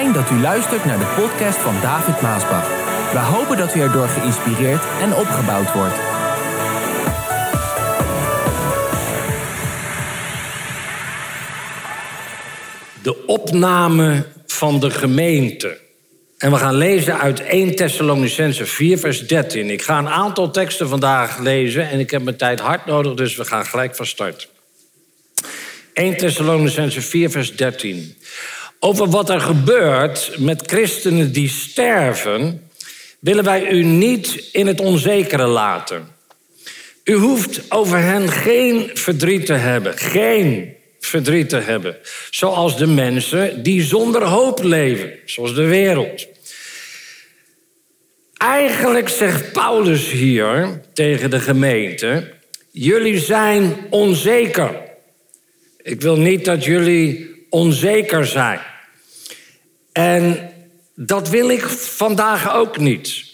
Dat u luistert naar de podcast van David Maasbach. We hopen dat u erdoor geïnspireerd en opgebouwd wordt. De opname van de gemeente. En we gaan lezen uit 1 Thessalonicense 4, vers 13. Ik ga een aantal teksten vandaag lezen en ik heb mijn tijd hard nodig, dus we gaan gelijk van start. 1 Thessalonicense 4, vers 13. Over wat er gebeurt met christenen die sterven, willen wij u niet in het onzekere laten. U hoeft over hen geen verdriet te hebben, geen verdriet te hebben. Zoals de mensen die zonder hoop leven, zoals de wereld. Eigenlijk zegt Paulus hier tegen de gemeente: jullie zijn onzeker. Ik wil niet dat jullie onzeker zijn. En dat wil ik vandaag ook niet.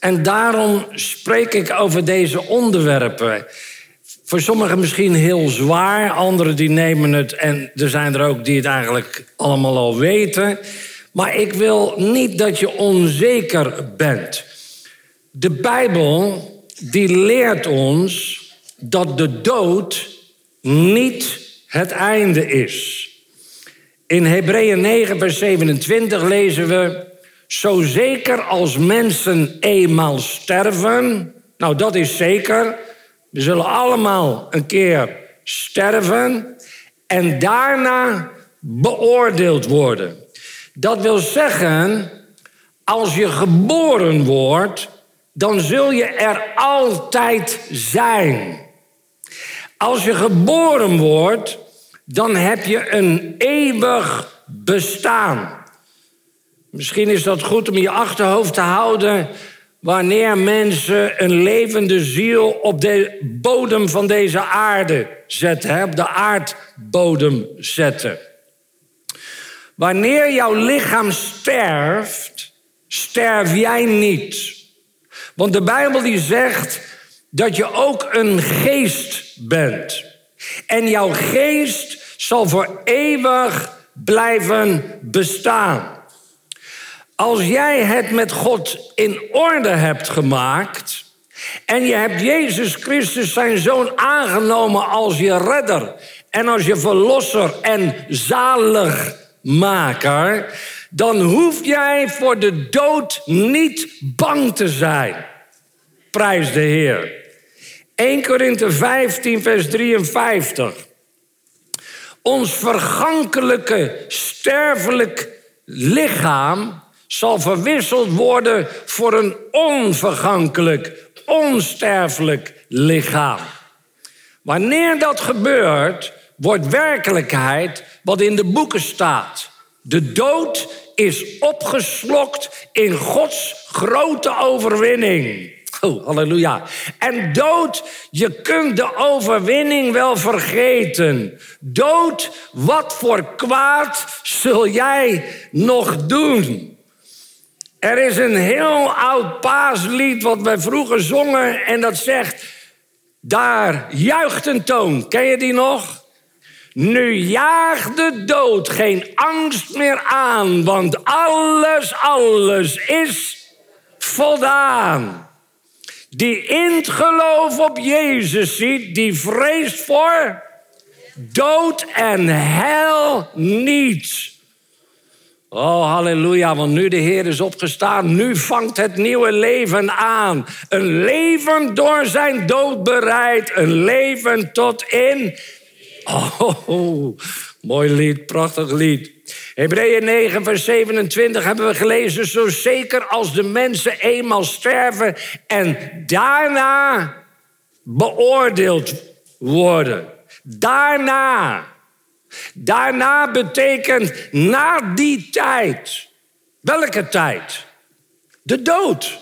En daarom spreek ik over deze onderwerpen. Voor sommigen misschien heel zwaar, anderen die nemen het en er zijn er ook die het eigenlijk allemaal al weten. Maar ik wil niet dat je onzeker bent. De Bijbel die leert ons dat de dood niet het einde is. In Hebreeën 9, vers 27 lezen we: Zo zeker als mensen eenmaal sterven, nou dat is zeker, we zullen allemaal een keer sterven en daarna beoordeeld worden. Dat wil zeggen, als je geboren wordt, dan zul je er altijd zijn. Als je geboren wordt, dan heb je een eeuwig bestaan. Misschien is dat goed om je achterhoofd te houden wanneer mensen een levende ziel op de bodem van deze aarde zetten, op de aardbodem zetten. Wanneer jouw lichaam sterft, sterf jij niet. Want de Bijbel die zegt dat je ook een geest bent. En jouw geest zal voor eeuwig blijven bestaan. Als jij het met God in orde hebt gemaakt en je hebt Jezus Christus zijn zoon aangenomen als je redder en als je verlosser en zaligmaker, dan hoef jij voor de dood niet bang te zijn. Prijs de Heer. 1 Korinthe 15, vers 53. Ons vergankelijke, sterfelijk lichaam zal verwisseld worden voor een onvergankelijk, onsterfelijk lichaam. Wanneer dat gebeurt, wordt werkelijkheid wat in de boeken staat. De dood is opgeslokt in Gods grote overwinning. Oh, halleluja. En dood, je kunt de overwinning wel vergeten. Dood, wat voor kwaad zul jij nog doen? Er is een heel oud paaslied wat wij vroeger zongen en dat zegt... Daar juicht een toon. Ken je die nog? Nu jaagt de dood geen angst meer aan, want alles, alles is voldaan. Die in het geloof op Jezus ziet, die vreest voor dood en hel niet. Oh, halleluja, want nu de Heer is opgestaan, nu vangt het nieuwe leven aan. Een leven door zijn dood bereid, een leven tot in. Oh, mooi lied, prachtig lied. Hebreeën 9, vers 27 hebben we gelezen. Zo zeker als de mensen eenmaal sterven en daarna beoordeeld worden. Daarna. Daarna betekent na die tijd. Welke tijd? De dood.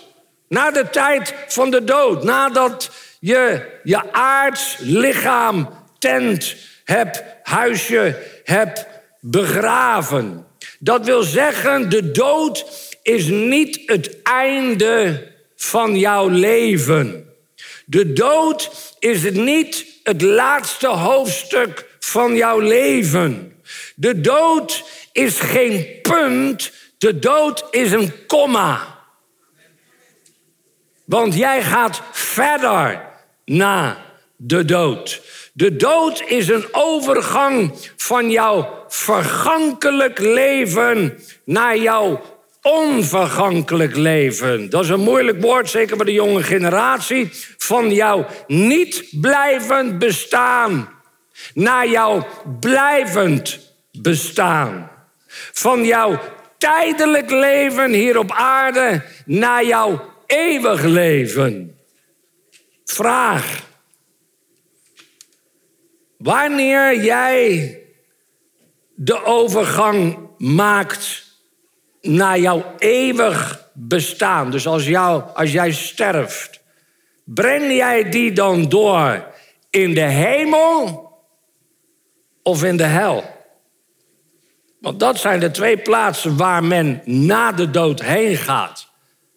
Na de tijd van de dood. Nadat je je aards lichaam, tent hebt, huisje hebt begraven. Dat wil zeggen, de dood is niet het einde van jouw leven. De dood is niet het laatste hoofdstuk van jouw leven. De dood is geen punt De dood is een komma. Want jij gaat verder na de dood. De dood is een overgang van jouw vergankelijk leven naar jouw onvergankelijk leven. Dat is een moeilijk woord, zeker bij de jonge generatie. Van jouw niet blijvend bestaan naar jouw blijvend bestaan. Van jouw tijdelijk leven hier op aarde naar jouw eeuwig leven. Vraag. Wanneer jij de overgang maakt naar jouw eeuwig bestaan, dus als, jou, als jij sterft, breng jij die dan door in de hemel of in de hel? Want dat zijn de twee plaatsen waar men na de dood heen gaat.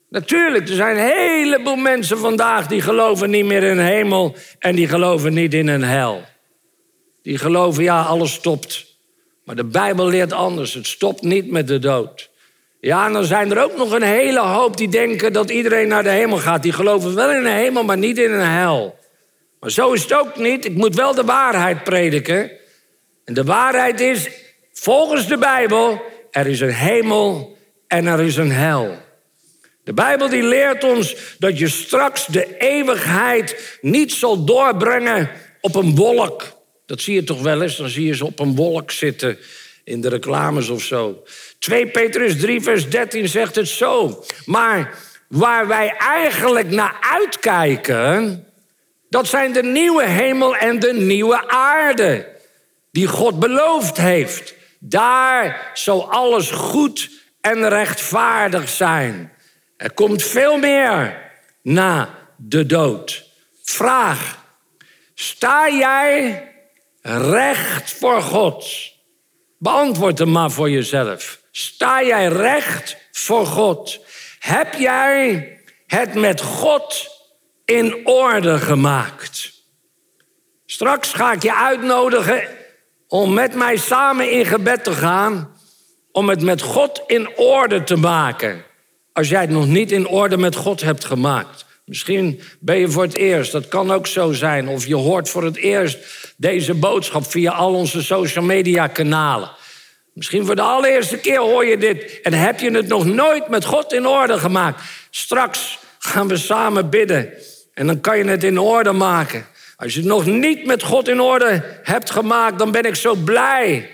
Natuurlijk, er zijn een heleboel mensen vandaag die geloven niet meer in hemel en die geloven niet in een hel. Die geloven, ja, alles stopt. Maar de Bijbel leert anders. Het stopt niet met de dood. Ja, en dan zijn er ook nog een hele hoop die denken dat iedereen naar de hemel gaat. Die geloven wel in een hemel, maar niet in een hel. Maar zo is het ook niet. Ik moet wel de waarheid prediken. En de waarheid is, volgens de Bijbel, er is een hemel en er is een hel. De Bijbel die leert ons dat je straks de eeuwigheid niet zal doorbrengen op een wolk. Dat zie je toch wel eens, dan zie je ze op een wolk zitten in de reclames of zo. 2 Petrus 3 vers 13 zegt het zo. Maar waar wij eigenlijk naar uitkijken, dat zijn de nieuwe hemel en de nieuwe aarde die God beloofd heeft. Daar zal alles goed en rechtvaardig zijn. Er komt veel meer na de dood. Vraag: sta jij recht voor God? Beantwoord hem maar voor jezelf. Sta jij recht voor God? Heb jij het met God in orde gemaakt? Straks ga ik je uitnodigen om met mij samen in gebed te gaan, om het met God in orde te maken. Als jij het nog niet in orde met God hebt gemaakt. Misschien ben je voor het eerst, dat kan ook zo zijn. Of je hoort voor het eerst deze boodschap via al onze social media kanalen. Misschien voor de allereerste keer hoor je dit en heb je het nog nooit met God in orde gemaakt. Straks gaan we samen bidden en dan kan je het in orde maken. Als je het nog niet met God in orde hebt gemaakt, dan ben ik zo blij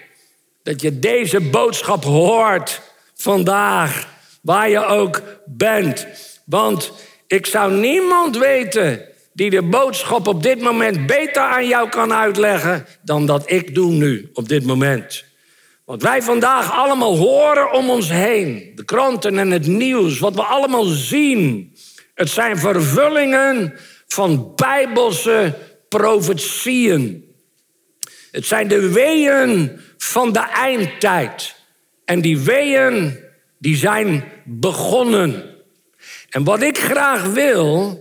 dat je deze boodschap hoort vandaag, waar je ook bent. Want ik zou niemand weten die de boodschap op dit moment beter aan jou kan uitleggen dan dat ik doe nu, op dit moment. Wat wij vandaag allemaal horen om ons heen, de kranten en het nieuws, wat we allemaal zien, het zijn vervullingen van bijbelse profetieën. Het zijn de weeën van de eindtijd. En die weeën, die zijn begonnen. En wat ik graag wil,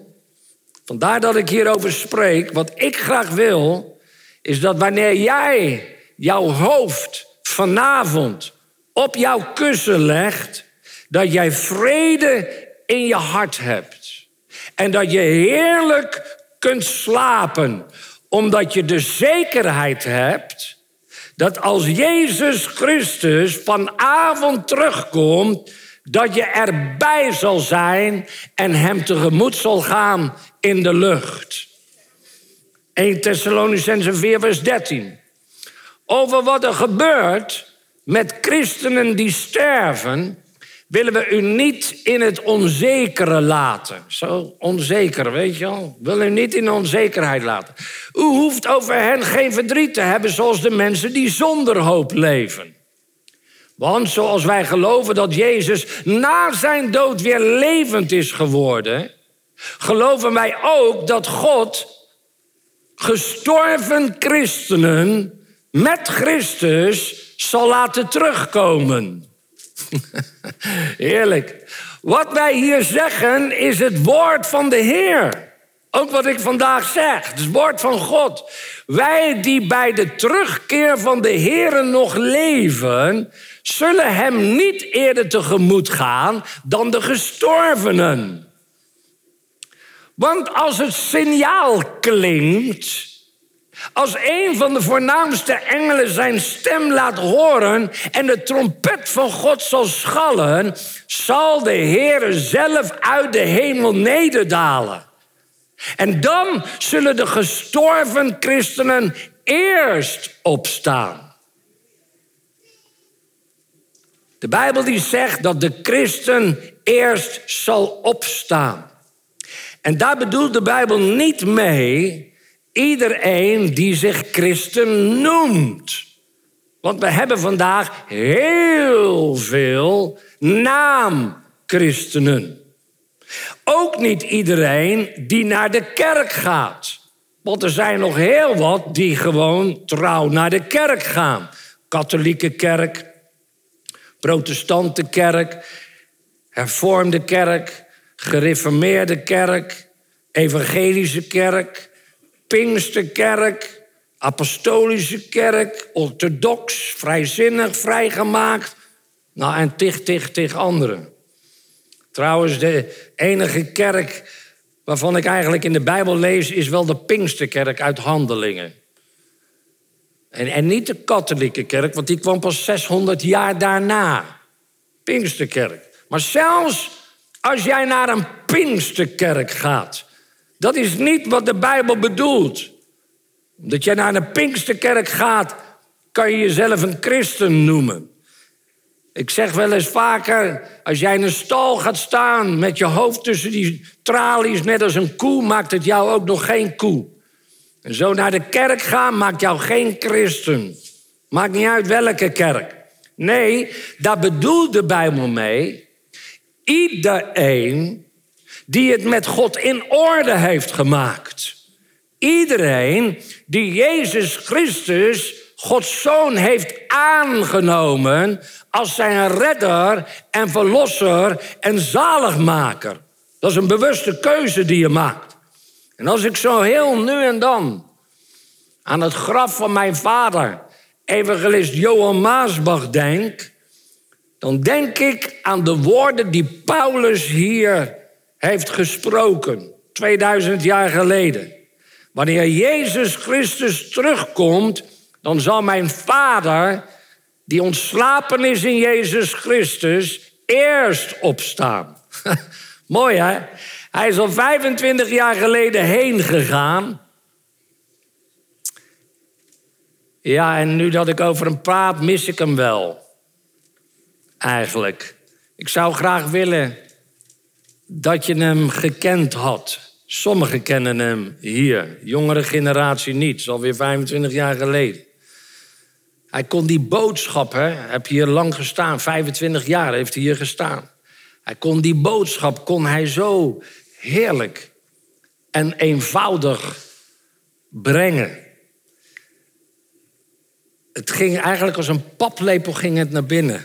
vandaar dat ik hierover spreek, wat ik graag wil, is dat wanneer jij jouw hoofd vanavond op jouw kussen legt, dat jij vrede in je hart hebt. En dat je heerlijk kunt slapen, omdat je de zekerheid hebt dat als Jezus Christus vanavond terugkomt, dat je erbij zal zijn en hem tegemoet zal gaan in de lucht. 1 Thessalonicense 4 vers 13. Over wat er gebeurt met christenen die sterven, willen we u niet in het onzekere laten. Zo onzeker, weet je wel. Wil u niet in onzekerheid laten. U hoeft over hen geen verdriet te hebben zoals de mensen die zonder hoop leven. Want zoals wij geloven dat Jezus na zijn dood weer levend is geworden, geloven wij ook dat God gestorven christenen met Christus zal laten terugkomen. Heerlijk. Wat wij hier zeggen is het woord van de Heer. Ook wat ik vandaag zeg, het woord van God. Wij die bij de terugkeer van de Heeren nog leven, zullen hem niet eerder tegemoet gaan dan de gestorvenen. Want als het signaal klinkt, als een van de voornaamste engelen zijn stem laat horen en de trompet van God zal schallen, zal de Heer zelf uit de hemel nederdalen. En dan zullen de gestorven christenen eerst opstaan. De Bijbel die zegt dat de christen eerst zal opstaan. En daar bedoelt de Bijbel niet mee iedereen die zich christen noemt. Want we hebben vandaag heel veel naamchristenen. Ook niet iedereen die naar de kerk gaat. Want er zijn nog heel wat die gewoon trouw naar de kerk gaan. Katholieke kerk, protestante kerk, hervormde kerk, gereformeerde kerk, evangelische kerk, Pinksterkerk, Apostolische Kerk, orthodox, vrijzinnig, vrijgemaakt. Nou, en tig, tig, tig anderen. Trouwens, de enige kerk waarvan ik eigenlijk in de Bijbel lees, is wel de Pinksterkerk uit Handelingen. En, en niet de katholieke kerk, want die kwam pas 600 jaar daarna. Pinksterkerk. Maar zelfs als jij naar een Pinksterkerk gaat, dat is niet wat de Bijbel bedoelt. Dat jij naar een Pinksterkerk gaat, kan je jezelf een christen noemen. Ik zeg wel eens vaker, als jij in een stal gaat staan met je hoofd tussen die tralies, net als een koe, maakt het jou ook nog geen koe. En zo naar de kerk gaan maakt jou geen christen. Maakt niet uit welke kerk. Nee, daar bedoelt de Bijbel mee. Iedereen die het met God in orde heeft gemaakt. Iedereen die Jezus Christus, Gods Zoon, heeft aangenomen als zijn redder en verlosser en zaligmaker. Dat is een bewuste keuze die je maakt. En als ik zo heel nu en dan aan het graf van mijn vader, evangelist Johan Maasbach, denk, dan denk ik aan de woorden die Paulus hier heeft gesproken, 2000 jaar geleden. Wanneer Jezus Christus terugkomt, dan zal mijn vader, die ontslapen is in Jezus Christus, eerst opstaan. Mooi hè? Hij is al 25 jaar geleden heen gegaan. Ja, en nu dat ik over hem praat, mis ik hem wel. Eigenlijk. Ik zou graag willen dat je hem gekend had. Sommigen kennen hem hier, jongere generatie niet. Is alweer 25 jaar geleden. Hij kon die boodschap, hè, heb hier lang gestaan, 25 jaar heeft hij hier gestaan. Hij kon die boodschap, kon hij zo heerlijk en eenvoudig brengen. Het ging eigenlijk als een paplepel ging het naar binnen.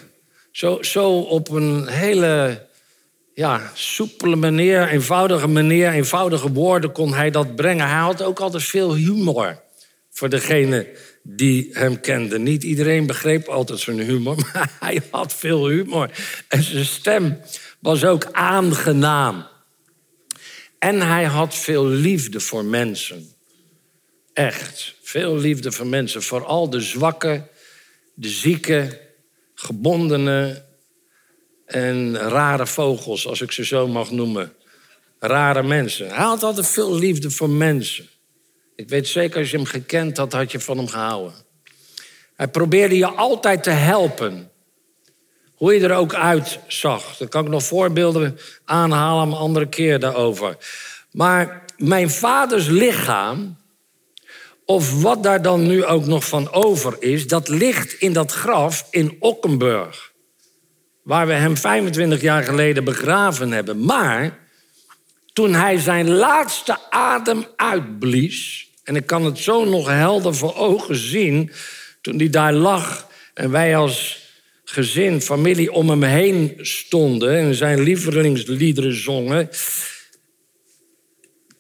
Zo, zo op een hele ja, soepele manier, eenvoudige manier, eenvoudige woorden kon hij dat brengen. Hij had ook altijd veel humor voor degene die hem kende. Niet iedereen begreep altijd zijn humor, maar hij had veel humor. En zijn stem was ook aangenaam. En hij had veel liefde voor mensen. Echt, veel liefde voor mensen. Vooral de zwakken, de zieken, gebondenen en rare vogels, als ik ze zo mag noemen. Rare mensen. Hij had altijd veel liefde voor mensen. Ik weet zeker, als je hem gekend had, had je van hem gehouden. Hij probeerde je altijd te helpen. Hoe je er ook uitzag. Daar kan ik nog voorbeelden aanhalen, een andere keer daarover. Maar mijn vaders lichaam, of wat daar dan nu ook nog van over is, dat ligt in dat graf in Ockenburg waar we hem 25 jaar geleden begraven hebben. Maar toen hij zijn laatste adem uitblies, en ik kan het zo nog helder voor ogen zien, toen hij daar lag en wij als gezin, familie om hem heen stonden en zijn lievelingsliederen zongen.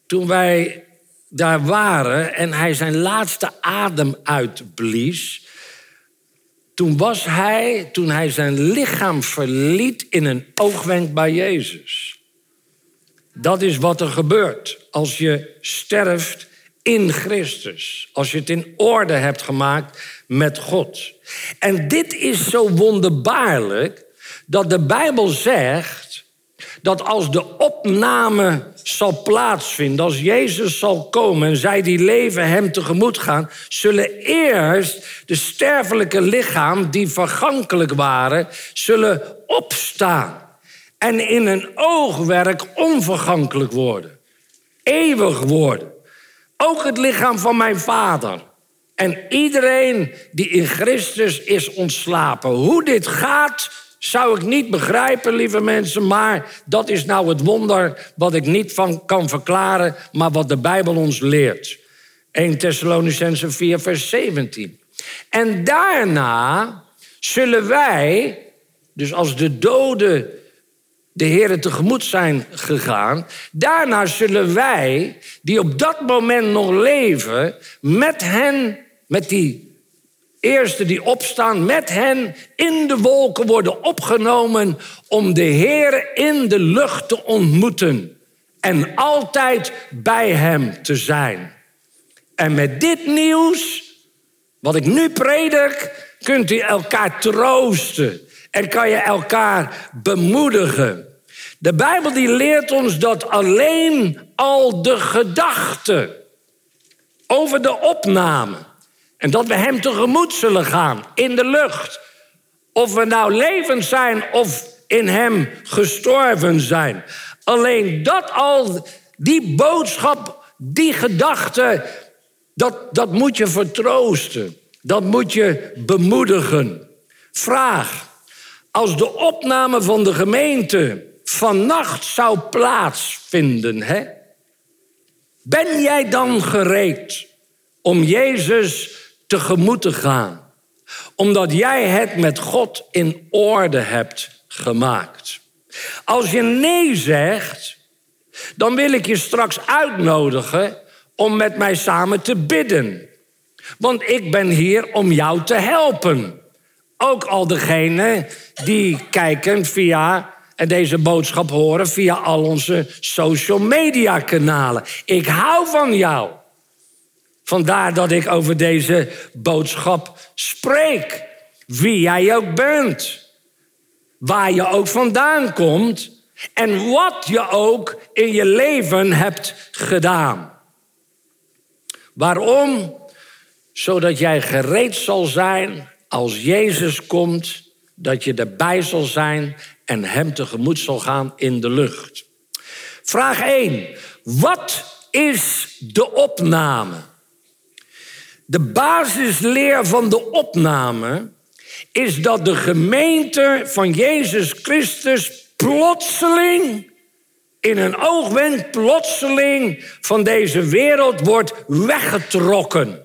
toen wij daar waren en hij zijn laatste adem uitblies, toen was hij, toen hij zijn lichaam verliet, in een oogwenk bij Jezus. Dat is wat er gebeurt als je sterft in Christus. Als je het in orde hebt gemaakt met God. En dit is zo wonderbaarlijk dat de Bijbel zegt dat als de opname zal plaatsvinden, als Jezus zal komen en zij die leven hem tegemoet gaan, zullen eerst de sterfelijke lichaam die vergankelijk waren, zullen opstaan en in een oogwerk onvergankelijk worden, eeuwig worden. Ook het lichaam van mijn vader. En iedereen die in Christus is ontslapen. Hoe dit gaat, zou ik niet begrijpen, lieve mensen, maar dat is nou het wonder wat ik niet van kan verklaren, maar wat de Bijbel ons leert. 1 Thessalonicense 4, vers 17. En daarna zullen wij, dus als de doden de Heer tegemoet zijn gegaan, daarna zullen wij, die op dat moment nog leven, met hen, met die eerste die opstaan met hen in de wolken worden opgenomen om de Heer in de lucht te ontmoeten en altijd bij Hem te zijn. En met dit nieuws, wat ik nu predik, kunt u elkaar troosten en kan je elkaar bemoedigen. De Bijbel die leert ons dat alleen al de gedachte over de opname en dat we Hem tegemoet zullen gaan in de lucht. Of we nou levend zijn of in Hem gestorven zijn. Alleen dat al, die boodschap, die gedachte, dat, dat moet je vertroosten. Dat moet je bemoedigen. Vraag, als de opname van de gemeente vannacht zou plaatsvinden, hè? ben jij dan gereed om Jezus tegemoet te gaan. Omdat jij het met God in orde hebt gemaakt. Als je nee zegt, dan wil ik je straks uitnodigen om met mij samen te bidden. Want ik ben hier om jou te helpen. Ook al degenen die kijken via en deze boodschap horen via al onze social media kanalen. Ik hou van jou. Vandaar dat ik over deze boodschap spreek. Wie jij ook bent. Waar je ook vandaan komt. En wat je ook in je leven hebt gedaan. Waarom? Zodat jij gereed zal zijn als Jezus komt. Dat je erbij zal zijn en Hem tegemoet zal gaan in de lucht. Vraag 1. Wat is de opname? De basisleer van de opname is dat de gemeente van Jezus Christus plotseling, in een oogwenk plotseling van deze wereld wordt weggetrokken.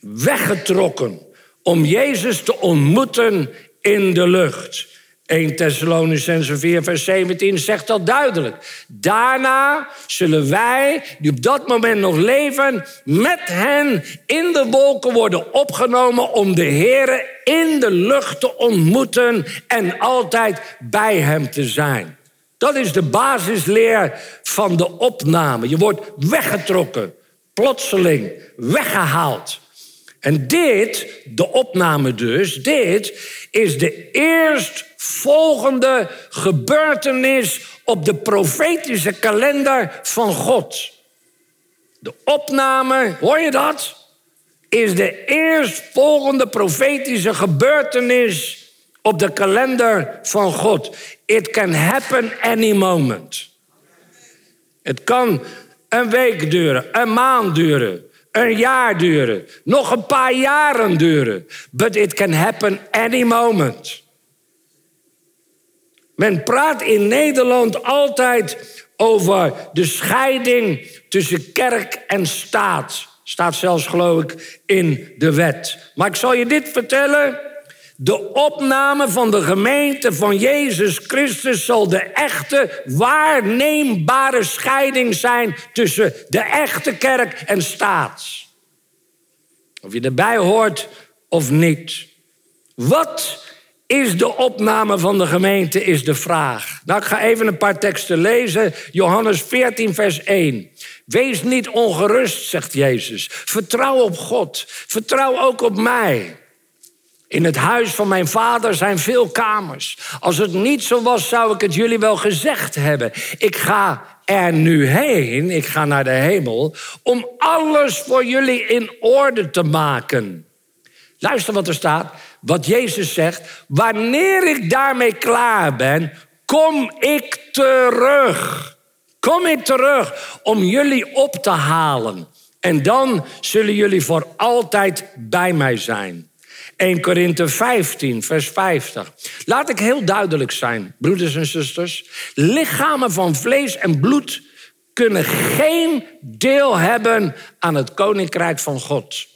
Weggetrokken om Jezus te ontmoeten in de lucht. 1 Thessalonicense 4, vers 17 zegt dat duidelijk. Daarna zullen wij, die op dat moment nog leven, met hen in de wolken worden opgenomen om de Heer in de lucht te ontmoeten en altijd bij Hem te zijn. Dat is de basisleer van de opname. Je wordt weggetrokken, plotseling, weggehaald. En dit, de opname dus, dit is de eerstvolgende gebeurtenis op de profetische kalender van God. De opname, hoor je dat? Is de eerstvolgende profetische gebeurtenis op de kalender van God. It can happen any moment. Het kan een week duren, een maand duren, een jaar duren, nog een paar jaren duren. But it can happen any moment. Men praat in Nederland altijd over de scheiding tussen kerk en staat. Staat zelfs, geloof ik, in de wet. Maar ik zal je dit vertellen. De opname van de gemeente van Jezus Christus zal de echte, waarneembare scheiding zijn tussen de echte kerk en staats. Of je erbij hoort of niet. Wat is de opname van de gemeente, is de vraag. Nou, ik ga even een paar teksten lezen. Johannes 14, vers 1. Wees niet ongerust, zegt Jezus. Vertrouw op God. Vertrouw ook op mij. In het huis van mijn vader zijn veel kamers. Als het niet zo was, zou ik het jullie wel gezegd hebben. Ik ga er nu heen, ik ga naar de hemel, om alles voor jullie in orde te maken. Luister wat er staat, wat Jezus zegt. Wanneer ik daarmee klaar ben, kom ik terug. Kom ik terug om jullie op te halen. En dan zullen jullie voor altijd bij mij zijn. 1 Korinthe 15, vers 50. Laat ik heel duidelijk zijn, broeders en zusters. Lichamen van vlees en bloed kunnen geen deel hebben aan het koninkrijk van God.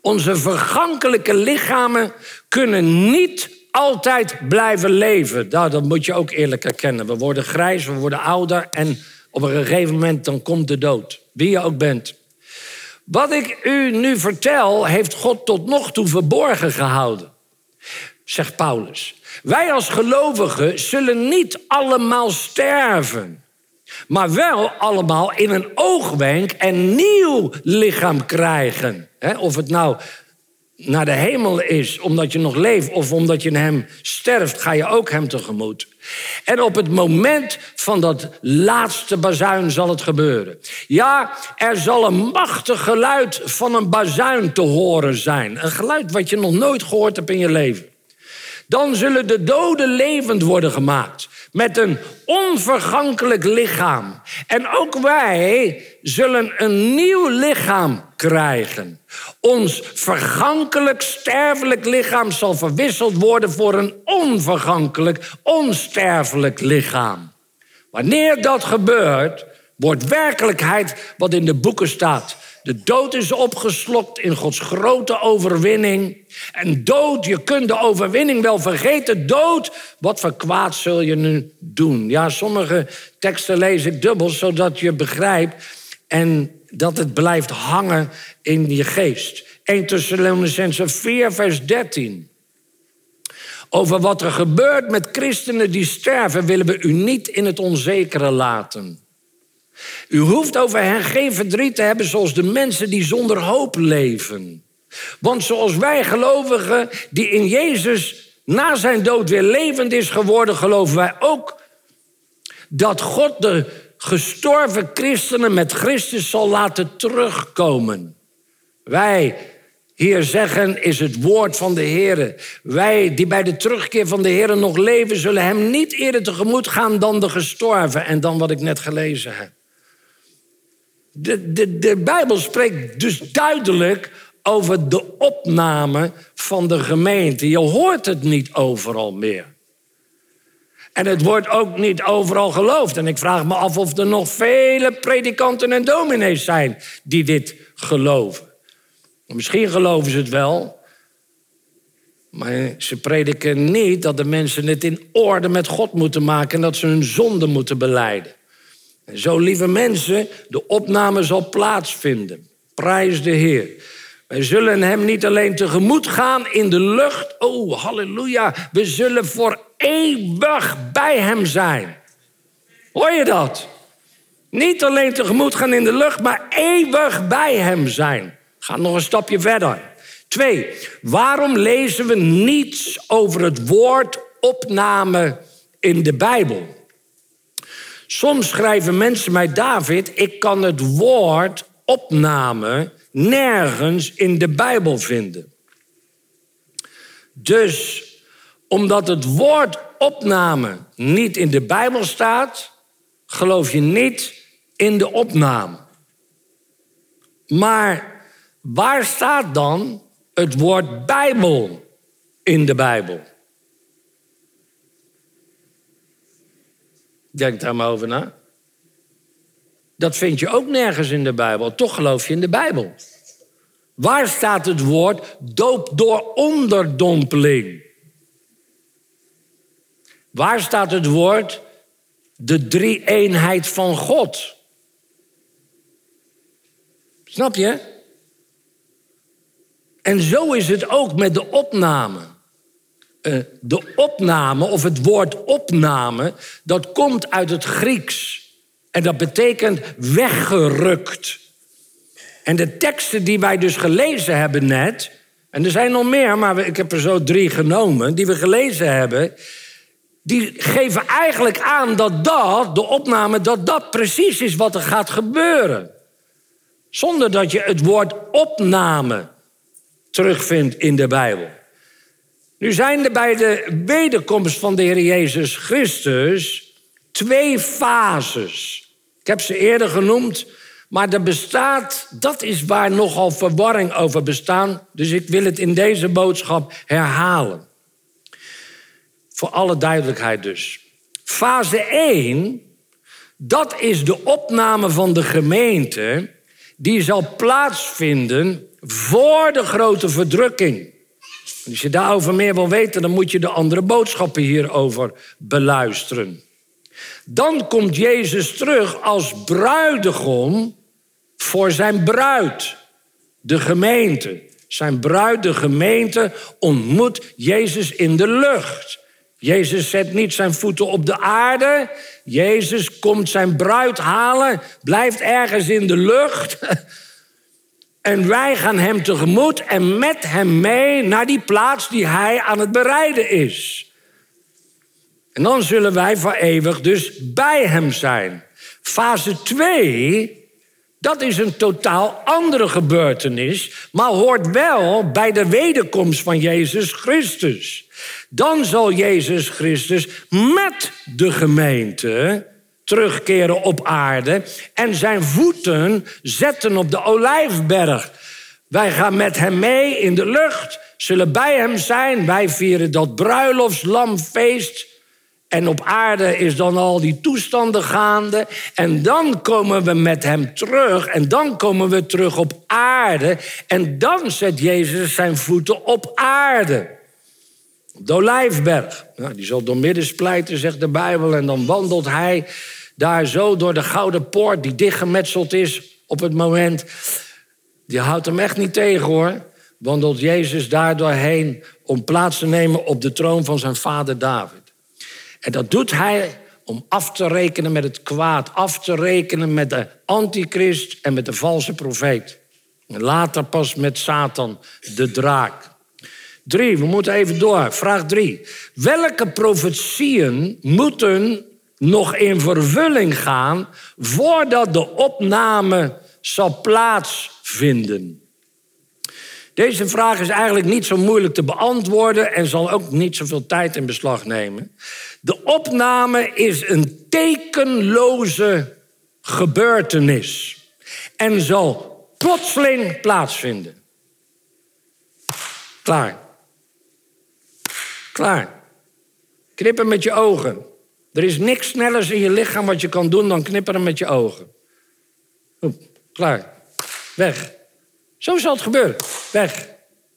Onze vergankelijke lichamen kunnen niet altijd blijven leven. Nou, dat moet je ook eerlijk erkennen. We worden grijs, we worden ouder en op een gegeven moment dan komt de dood. Wie je ook bent. Wat ik u nu vertel, heeft God tot nog toe verborgen gehouden, zegt Paulus. Wij als gelovigen zullen niet allemaal sterven, maar wel allemaal in een oogwenk een nieuw lichaam krijgen. Of het nou naar de hemel is omdat je nog leeft of omdat je in hem sterft, ga je ook hem tegemoet. En op het moment van dat laatste bazuin zal het gebeuren. Ja, er zal een machtig geluid van een bazuin te horen zijn. Een geluid wat je nog nooit gehoord hebt in je leven. Dan zullen de doden levend worden gemaakt met een onvergankelijk lichaam. En ook wij zullen een nieuw lichaam krijgen. Ons vergankelijk, sterfelijk lichaam zal verwisseld worden voor een onvergankelijk, onsterfelijk lichaam. Wanneer dat gebeurt, wordt werkelijkheid wat in de boeken staat. De dood is opgeslokt in Gods grote overwinning. En dood, je kunt de overwinning wel vergeten. Dood, wat voor kwaad zul je nu doen? Ja, sommige teksten lees ik dubbel, zodat je begrijpt en dat het blijft hangen in je geest. 1 Thessalonicense 4, vers 13. Over wat er gebeurt met christenen die sterven, willen we u niet in het onzekere laten. U hoeft over hen geen verdriet te hebben zoals de mensen die zonder hoop leven. Want zoals wij gelovigen die in Jezus na zijn dood weer levend is geworden, geloven wij ook dat God de gestorven christenen met Christus zal laten terugkomen. Wij hier zeggen is het woord van de Heer. Wij die bij de terugkeer van de Heer nog leven, zullen hem niet eerder tegemoet gaan dan de gestorven en dan wat ik net gelezen heb. De, de, de Bijbel spreekt dus duidelijk over de opname van de gemeente. Je hoort het niet overal meer. En het wordt ook niet overal geloofd. En ik vraag me af of er nog vele predikanten en dominees zijn die dit geloven. Misschien geloven ze het wel, maar ze prediken niet dat de mensen het in orde met God moeten maken en dat ze hun zonde moeten beleiden. Zo, lieve mensen, de opname zal plaatsvinden. Prijs de Heer. Wij zullen hem niet alleen tegemoet gaan in de lucht. Oh, halleluja. We zullen voor eeuwig bij hem zijn. Hoor je dat? Niet alleen tegemoet gaan in de lucht, maar eeuwig bij hem zijn. Ga nog een stapje verder. Twee, waarom lezen we niets over het woord opname in de Bijbel? Soms schrijven mensen mij, David, ik kan het woord opname nergens in de Bijbel vinden. Dus omdat het woord opname niet in de Bijbel staat, geloof je niet in de opname. Maar waar staat dan het woord Bijbel in de Bijbel? Denk daar maar over na. Dat vind je ook nergens in de Bijbel. Toch geloof je in de Bijbel. Waar staat het woord doop door onderdompeling? Waar staat het woord de drie-eenheid van God? Snap je? En zo is het ook met de opname. Uh, de opname, of het woord opname, dat komt uit het Grieks. En dat betekent weggerukt. En de teksten die wij dus gelezen hebben net, en er zijn nog meer, maar ik heb er zo drie genomen, die we gelezen hebben, die geven eigenlijk aan dat dat, de opname, dat dat precies is wat er gaat gebeuren. Zonder dat je het woord opname terugvindt in de Bijbel. Nu zijn er bij de wederkomst van de Heer Jezus Christus twee fases. Ik heb ze eerder genoemd, maar er bestaat, dat is waar nogal verwarring over bestaat. Dus ik wil het in deze boodschap herhalen. Voor alle duidelijkheid dus. Fase 1, dat is de opname van de gemeente. Die zal plaatsvinden voor de grote verdrukking. Als je daarover meer wil weten, dan moet je de andere boodschappen hierover beluisteren. Dan komt Jezus terug als bruidegom voor zijn bruid, de gemeente. Zijn bruid, de gemeente, ontmoet Jezus in de lucht. Jezus zet niet zijn voeten op de aarde. Jezus komt zijn bruid halen, blijft ergens in de lucht. En wij gaan hem tegemoet en met hem mee naar die plaats die hij aan het bereiden is. En dan zullen wij voor eeuwig dus bij hem zijn. Fase 2, dat is een totaal andere gebeurtenis, maar hoort wel bij de wederkomst van Jezus Christus. Dan zal Jezus Christus met de gemeente terugkeren op aarde en zijn voeten zetten op de olijfberg. Wij gaan met hem mee in de lucht, zullen bij hem zijn. Wij vieren dat bruiloftslamfeest. En op aarde is dan al die toestanden gaande. En dan komen we met hem terug. En dan komen we terug op aarde. En dan zet Jezus zijn voeten op aarde. De Olijfberg. Die zal door midden splijten, zegt de Bijbel. En dan wandelt hij daar zo door de gouden poort die dichtgemetseld is op het moment. Die houdt hem echt niet tegen hoor. Wandelt Jezus daar doorheen om plaats te nemen op de troon van zijn vader David. En dat doet hij om af te rekenen met het kwaad, af te rekenen met de antichrist en met de valse profeet. En later pas met Satan, de draak. Drie, we moeten even door. Vraag drie. Welke profetieën moeten nog in vervulling gaan voordat de opname zal plaatsvinden? Deze vraag is eigenlijk niet zo moeilijk te beantwoorden en zal ook niet zoveel tijd in beslag nemen. De opname is een tekenloze gebeurtenis en zal plotseling plaatsvinden. Klaar. Klaar. Knippen met je ogen. Er is niks snellers in je lichaam wat je kan doen dan knipperen met je ogen. Klaar. Weg. Zo zal het gebeuren. Weg.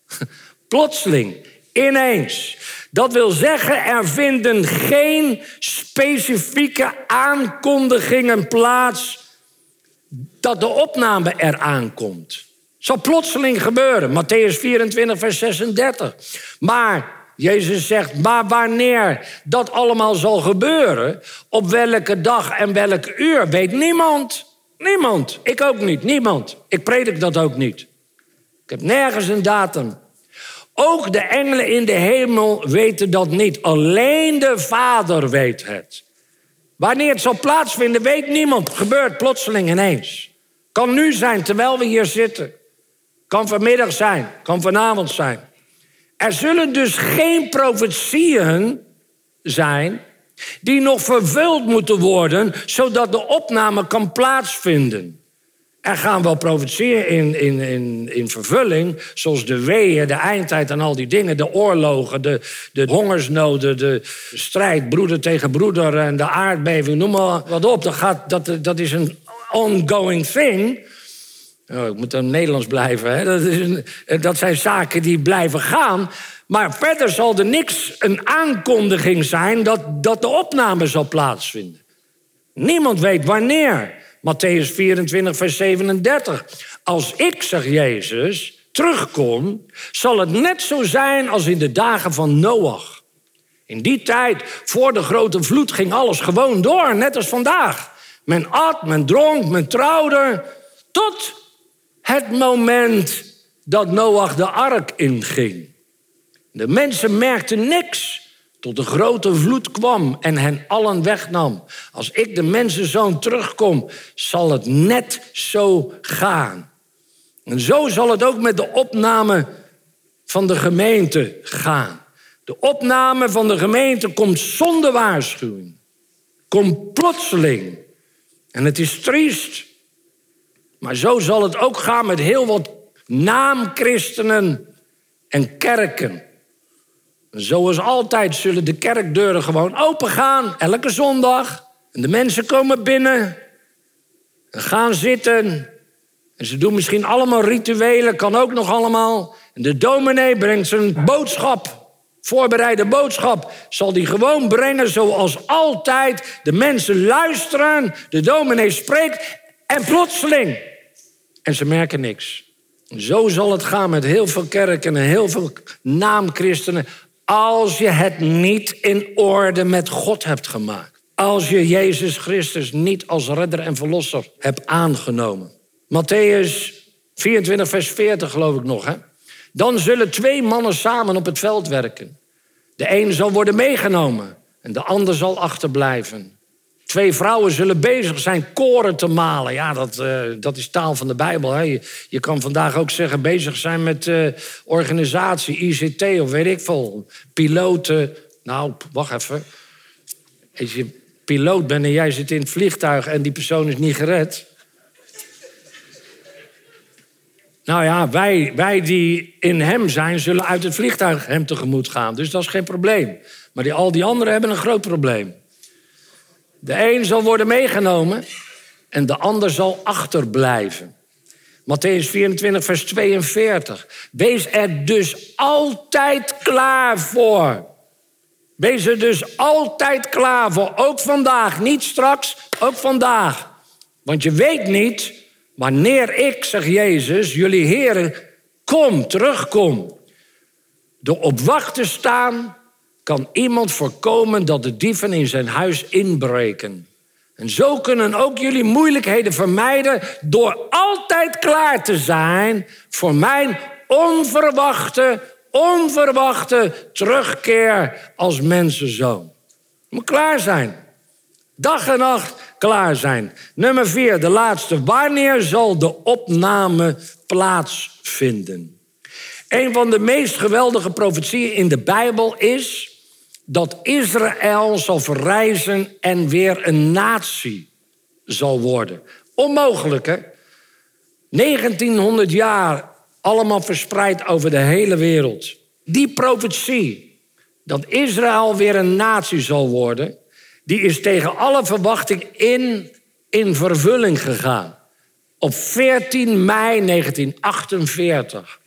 Plotseling. Ineens. Dat wil zeggen, er vinden geen specifieke aankondigingen plaats dat de opname eraan komt. Zal plotseling gebeuren. Matthäus 24, vers 36. Maar Jezus zegt, maar wanneer dat allemaal zal gebeuren, op welke dag en welk uur, weet niemand. Niemand. Ik ook niet. Niemand. Ik predik dat ook niet. Ik heb nergens een datum. Ook de engelen in de hemel weten dat niet. Alleen de Vader weet het. Wanneer het zal plaatsvinden, weet niemand. Gebeurt plotseling ineens. Kan nu zijn terwijl we hier zitten. Kan vanmiddag zijn. Kan vanavond zijn. Er zullen dus geen profetieën zijn die nog vervuld moeten worden, zodat de opname kan plaatsvinden. Er gaan wel profetieën in, in, in, in vervulling, zoals de weeën, de eindtijd en al die dingen, de oorlogen, de, de hongersnoden, de strijd, broeder tegen broeder en de aardbeving, noem maar wat op. Dat, gaat, dat, dat is een ongoing thing. Oh, ik moet in Nederlands blijven. Hè? Dat, een, dat zijn zaken die blijven gaan. Maar verder zal er niks een aankondiging zijn dat, dat de opname zal plaatsvinden. Niemand weet wanneer. Matthäus 24, vers 37. Als ik, zegt Jezus, terugkom, zal het net zo zijn als in de dagen van Noach. In die tijd, voor de grote vloed, ging alles gewoon door, net als vandaag. Men at, men dronk, men trouwde, tot het moment dat Noach de ark inging. De mensen merkten niks tot de grote vloed kwam en hen allen wegnam. Als ik de mensenzoon terugkom, zal het net zo gaan. En zo zal het ook met de opname van de gemeente gaan. De opname van de gemeente komt zonder waarschuwing. Komt plotseling. En het is triest. Maar zo zal het ook gaan met heel wat naamchristenen en kerken. Zoals altijd zullen de kerkdeuren gewoon open gaan, elke zondag. En de mensen komen binnen en gaan zitten. En ze doen misschien allemaal rituelen, kan ook nog allemaal. En de dominee brengt zijn boodschap, voorbereide boodschap, zal die gewoon brengen zoals altijd. De mensen luisteren, de dominee spreekt en plotseling. En ze merken niks. Zo zal het gaan met heel veel kerken en heel veel naamchristenen. Als je het niet in orde met God hebt gemaakt. Als je Jezus Christus niet als redder en verlosser hebt aangenomen. Matthäus 24, vers 40 geloof ik nog. Hè? Dan zullen twee mannen samen op het veld werken. De een zal worden meegenomen en de ander zal achterblijven. Twee vrouwen zullen bezig zijn koren te malen. Ja, dat, uh, dat is taal van de Bijbel. Hè. Je, je, kan vandaag ook zeggen bezig zijn met uh, organisatie, ICT of weet ik veel. Piloten. Nou, wacht even. Als je piloot bent en jij zit in het vliegtuig en die persoon is niet gered. Nou ja, wij, wij die in hem zijn, zullen uit het vliegtuig hem tegemoet gaan. Dus dat is geen probleem. Maar die, al die anderen hebben een groot probleem. De een zal worden meegenomen en de ander zal achterblijven. Matthäus 24, vers 42. Wees er dus altijd klaar voor. Wees er dus altijd klaar voor. Ook vandaag, niet straks, ook vandaag. Want je weet niet wanneer ik, zegt Jezus, jullie heren, kom, terugkom. Door op wacht te staan kan iemand voorkomen dat de dieven in zijn huis inbreken. En zo kunnen ook jullie moeilijkheden vermijden door altijd klaar te zijn voor mijn onverwachte, onverwachte terugkeer als mensenzoon. Moet klaar zijn. Dag en nacht klaar zijn. Nummer vier, de laatste. Wanneer zal de opname plaatsvinden? Een van de meest geweldige profetieën in de Bijbel is dat Israël zal verrijzen en weer een natie zal worden. Onmogelijk, hè? 1900 jaar, allemaal verspreid over de hele wereld. Die profetie, dat Israël weer een natie zal worden, die is tegen alle verwachting in, in vervulling gegaan. Op 14 mei 1948.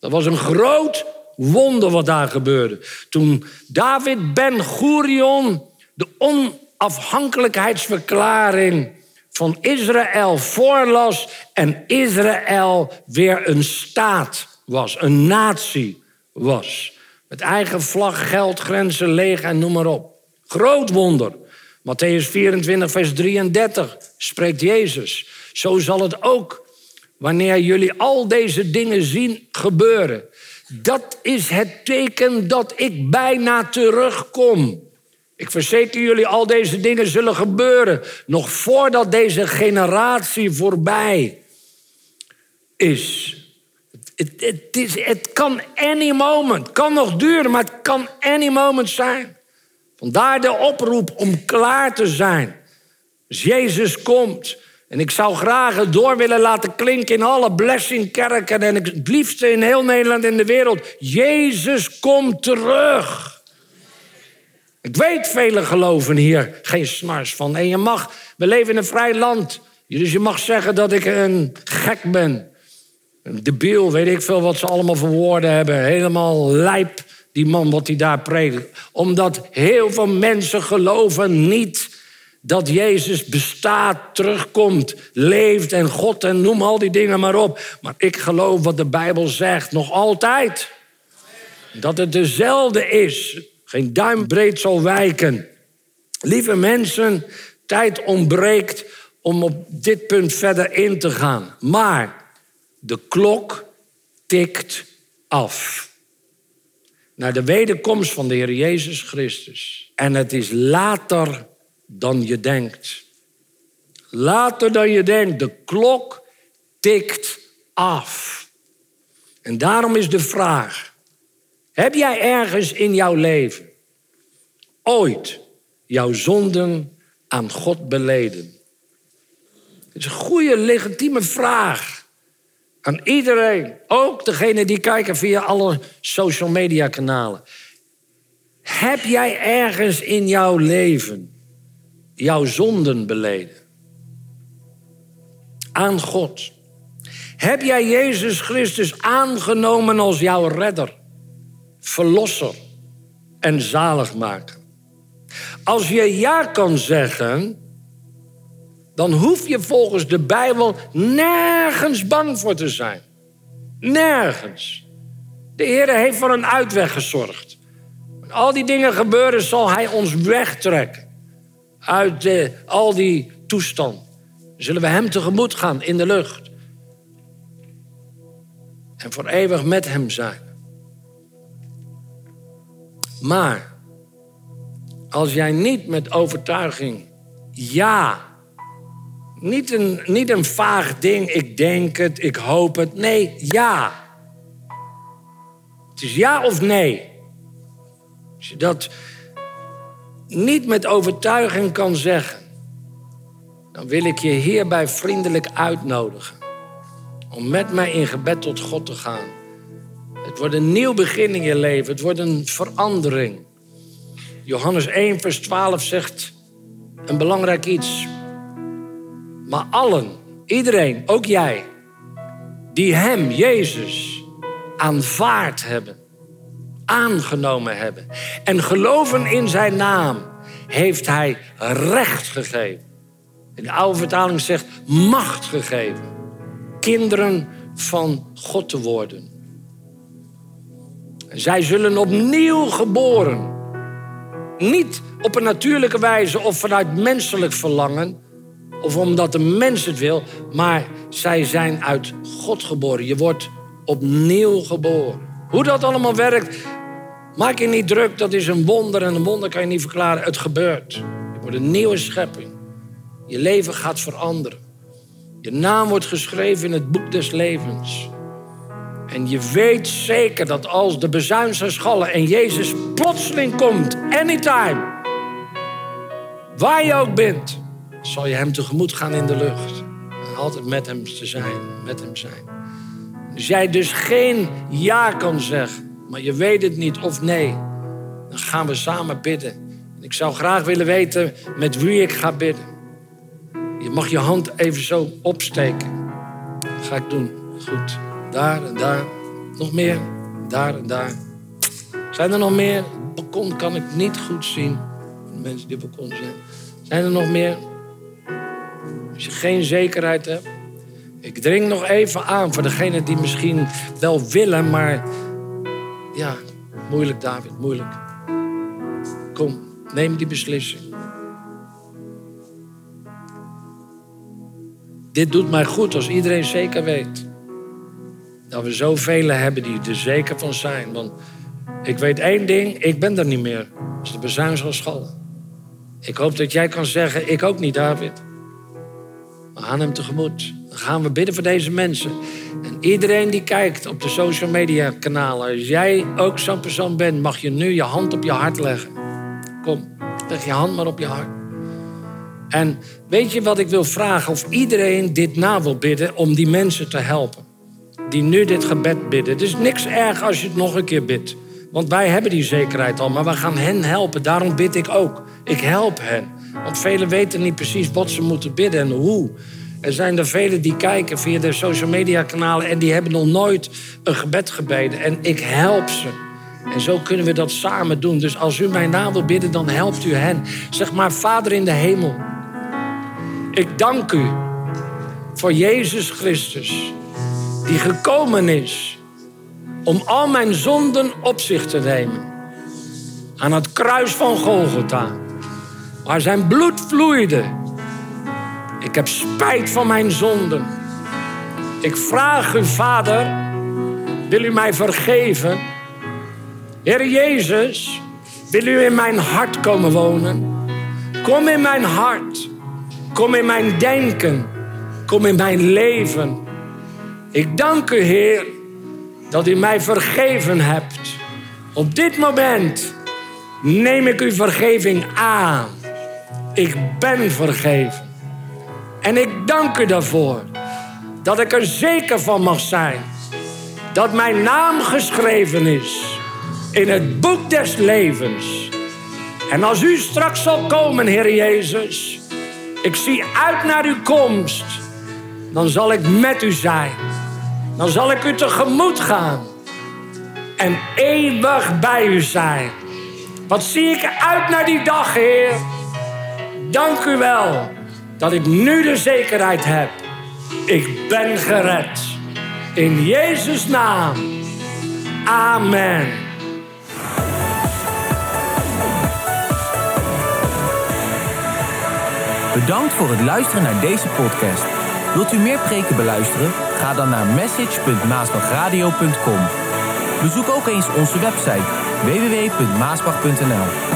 Dat was een groot wonder wat daar gebeurde. Toen David Ben Gurion de onafhankelijkheidsverklaring van Israël voorlas en Israël weer een staat was, een natie was. Met eigen vlag, geld, grenzen, leger en noem maar op. Groot wonder. Matthäus 24, vers 33 spreekt Jezus. Zo zal het ook wanneer jullie al deze dingen zien gebeuren. Dat is het teken dat ik bijna terugkom. Ik verzeker jullie, al deze dingen zullen gebeuren. Nog voordat deze generatie voorbij is. Het, het, het kan any moment. kan nog duren, maar het kan any moment zijn. Vandaar de oproep om klaar te zijn. Als Jezus komt, en ik zou graag het door willen laten klinken in alle blessingkerken en het liefste in heel Nederland en de wereld. Jezus komt terug. Ik weet, velen geloven hier geen smars van. En je mag, we leven in een vrij land. Dus je mag zeggen dat ik een gek ben. Een debiel, weet ik veel wat ze allemaal voor woorden hebben. Helemaal lijp, die man wat hij daar predikt. Omdat heel veel mensen geloven niet dat Jezus bestaat, terugkomt, leeft en God en noem al die dingen maar op. Maar ik geloof wat de Bijbel zegt, nog altijd. Dat het dezelfde is, geen duimbreed zal wijken. Lieve mensen, tijd ontbreekt om op dit punt verder in te gaan. Maar de klok tikt af. Naar de wederkomst van de Heer Jezus Christus. En het is later dan je denkt. Later dan je denkt. De klok tikt af. En daarom is de vraag: heb jij ergens in jouw leven ooit jouw zonden aan God beleden? Het is een goede, legitieme vraag. Aan iedereen, ook degene die kijken via alle social media kanalen. Heb jij ergens in jouw leven jouw zonden beleden? Aan God. Heb jij Jezus Christus aangenomen als jouw redder, verlosser en zaligmaker? Als je ja kan zeggen, dan hoef je volgens de Bijbel nergens bang voor te zijn. Nergens. De Heer heeft voor een uitweg gezorgd. Al die dingen gebeuren, zal Hij ons wegtrekken uit al die toestand. Zullen we Hem tegemoet gaan in de lucht. En voor eeuwig met Hem zijn. Maar als jij niet met overtuiging ja niet een, niet een vaag ding, ik denk het, ik hoop het. Nee, ja. Het is ja of nee. Als je dat niet met overtuiging kan zeggen, dan wil ik je hierbij vriendelijk uitnodigen om met mij in gebed tot God te gaan. Het wordt een nieuw begin in je leven, het wordt een verandering. Johannes 1, vers 12 zegt een belangrijk iets. Maar allen, iedereen, ook jij, die Hem, Jezus, aanvaard hebben, aangenomen hebben en geloven in Zijn naam, heeft Hij recht gegeven. In de oude vertaling zegt macht gegeven. Kinderen van God te worden. Zij zullen opnieuw geboren. Niet op een natuurlijke wijze of vanuit menselijk verlangen, of omdat de mens het wil, maar zij zijn uit God geboren. Je wordt opnieuw geboren. Hoe dat allemaal werkt, maak je niet druk. Dat is een wonder en een wonder kan je niet verklaren. Het gebeurt. Je wordt een nieuwe schepping. Je leven gaat veranderen. Je naam wordt geschreven in het boek des levens. En je weet zeker dat als de bezuin schallen en Jezus plotseling komt, anytime, waar je ook bent, zal je hem tegemoet gaan in de lucht. En altijd met hem te zijn, met hem zijn. Als jij dus geen ja kan zeggen, maar je weet het niet of nee, dan gaan we samen bidden. En ik zou graag willen weten met wie ik ga bidden. Je mag je hand even zo opsteken. Dat ga ik doen. Goed. Daar en daar. Nog meer. Daar en daar. Zijn er nog meer? Het balkon kan ik niet goed zien. De mensen die op balkon zijn. Zijn er nog meer? Als je geen zekerheid hebt. Ik dring nog even aan voor degenen die misschien wel willen, maar ja, moeilijk David, moeilijk. Kom, neem die beslissing. Dit doet mij goed als iedereen zeker weet. Dat we zoveel hebben die er zeker van zijn. Want ik weet één ding, ik ben er niet meer. Als de bezuin zal schallen. Ik hoop dat jij kan zeggen, ik ook niet David. We gaan hem tegemoet. Gaan we bidden voor deze mensen. En iedereen die kijkt op de social media kanalen, als jij ook zo'n persoon bent, mag je nu je hand op je hart leggen. Kom, leg je hand maar op je hart. En weet je wat ik wil vragen? Of iedereen dit na wil bidden om die mensen te helpen. Die nu dit gebed bidden. Het is niks erg als je het nog een keer bidt. Want wij hebben die zekerheid al, maar we gaan hen helpen. Daarom bid ik ook. Ik help hen. Want velen weten niet precies wat ze moeten bidden en hoe. Er zijn er velen die kijken via de social media kanalen en die hebben nog nooit een gebed gebeden. En ik help ze. En zo kunnen we dat samen doen. Dus als u mijn naam wil bidden, dan helpt u hen. Zeg maar, Vader in de hemel. Ik dank u voor Jezus Christus, die gekomen is om al mijn zonden op zich te nemen. Aan het kruis van Golgotha, waar zijn bloed vloeide. Ik heb spijt van mijn zonden. Ik vraag u, Vader, wil u mij vergeven? Heer Jezus, wil u in mijn hart komen wonen? Kom in mijn hart. Kom in mijn denken. Kom in mijn leven. Ik dank u, Heer, dat u mij vergeven hebt. Op dit moment neem ik uw vergeving aan. Ik ben vergeven. En ik dank u daarvoor dat ik er zeker van mag zijn dat mijn naam geschreven is in het boek des levens. En als u straks zal komen, Heer Jezus, ik zie uit naar uw komst, dan zal ik met u zijn. Dan zal ik u tegemoet gaan en eeuwig bij u zijn. Wat zie ik uit naar die dag, Heer. Dank u wel dat ik nu de zekerheid heb. Ik ben gered. In Jezus' naam. Amen. Bedankt voor het luisteren naar deze podcast. Wilt u meer preken beluisteren? Ga dan naar message.maasbachradio.com. Bezoek ook eens onze website www.maasbach.nl